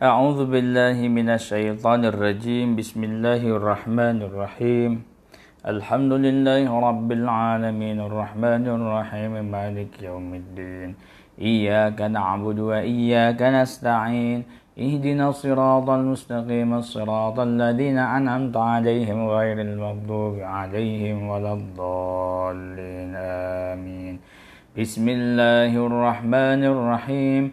أعوذ بالله من الشيطان الرجيم. بسم الله الرحمن الرحيم. الحمد لله رب العالمين. الرحمن الرحيم. مالك يوم الدين. إياك نعبد وإياك نستعين. اهدنا الصراط المستقيم. الصراط الذين أنعمت عليهم غير المغضوب عليهم ولا الضالين. آمين. بسم الله الرحمن الرحيم.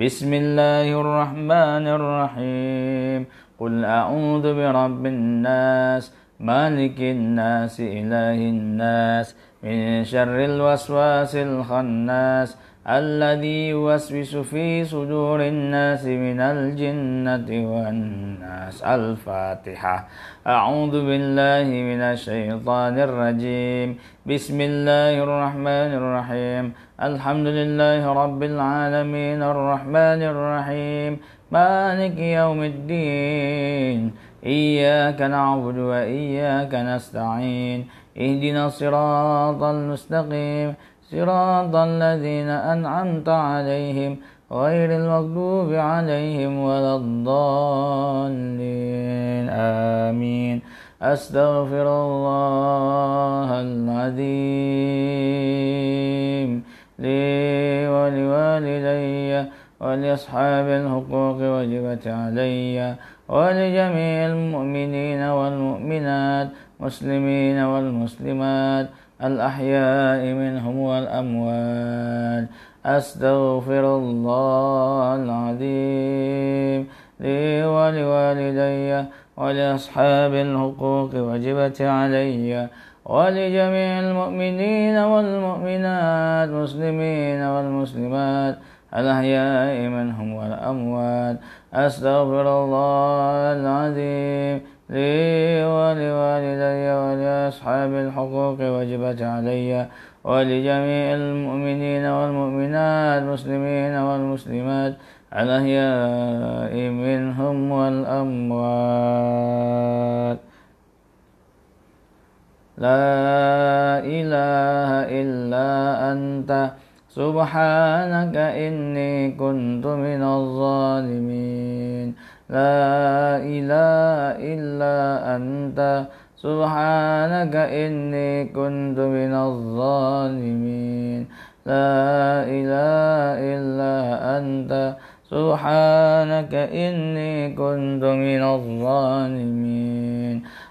بسم الله الرحمن الرحيم. قل أعوذ برب الناس مالك الناس إله الناس من شر الوسواس الخناس الذي يوسوس في صدور الناس من الجنة والناس. الفاتحة. أعوذ بالله من الشيطان الرجيم. بسم الله الرحمن الرحيم. الحمد لله رب العالمين الرحمن الرحيم. مالك يوم الدين. إياك نعبد وإياك نستعين. اهدنا الصراط المستقيم صراط الذين أنعمت عليهم غير المغضوب عليهم ولا الضالين. آمين. أستغفر الله العظيم لي ولوالدي ولأصحاب الحقوق وجبت علي ولجميع المؤمنين والمؤمنات مسلمين والمسلمات الأحياء منهم والأموات. أستغفر الله العظيم لي ولوالدي ولأصحاب الحقوق وجبت علي ولجميع المؤمنين والمؤمنات مسلمين والمسلمات. الأحياء منهم والأموات. أستغفر الله العظيم لي ولوالدي ولأصحاب الحقوق وجبت علي ولجميع المؤمنين والمؤمنات المسلمين والمسلمات. الأحياء منهم والأموات. لا إله إلا أنت. سبحانك إني كنت من الظالمين. لا إله إلا أنت. سبحانك إني كنت من الظالمين. لا إله إلا أنت. سبحانك إني كنت من الظالمين.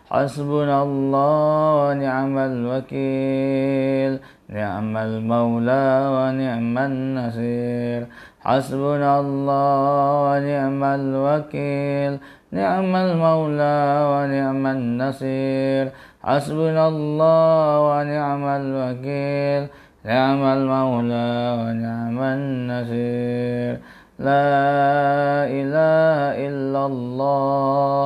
حسبنا الله ونعم الوكيل. نعم المولى ونعم النصير. حسبنا الله ونعم الوكيل. نعم المولى ونعم النصير. حسبنا الله ونعم الوكيل. نعم المولى ونعم النصير. لا إله إلا الله.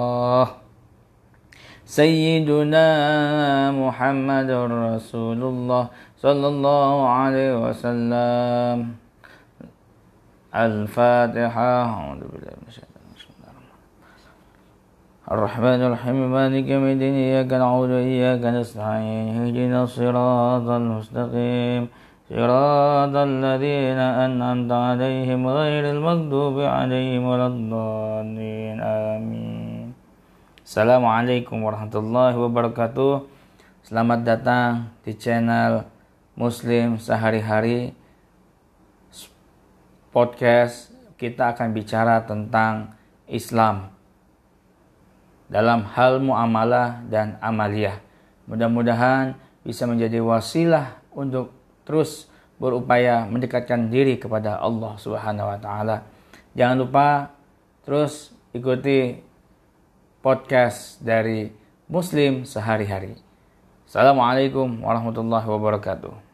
سيدنا محمد رسول الله صلى الله عليه وسلم. الفاتحة أعوذ بالله من الشيطان الرحمن الرحيم مالك يوم الدين إياك نعبد وإياك نستعين اهدنا الصراط المستقيم. صراط الذين أنعمت عليهم غير المغضوب عليهم ولا الضالين. آمين. Assalamualaikum warahmatullahi wabarakatuh Selamat datang di channel Muslim Sehari-Hari Podcast kita akan bicara tentang Islam dalam hal muamalah dan amaliyah. Mudah-mudahan bisa menjadi wasilah untuk terus berupaya mendekatkan diri kepada Allah Subhanahu wa taala. Jangan lupa terus ikuti podcast dari Muslim sehari-hari. Assalamualaikum warahmatullahi wabarakatuh.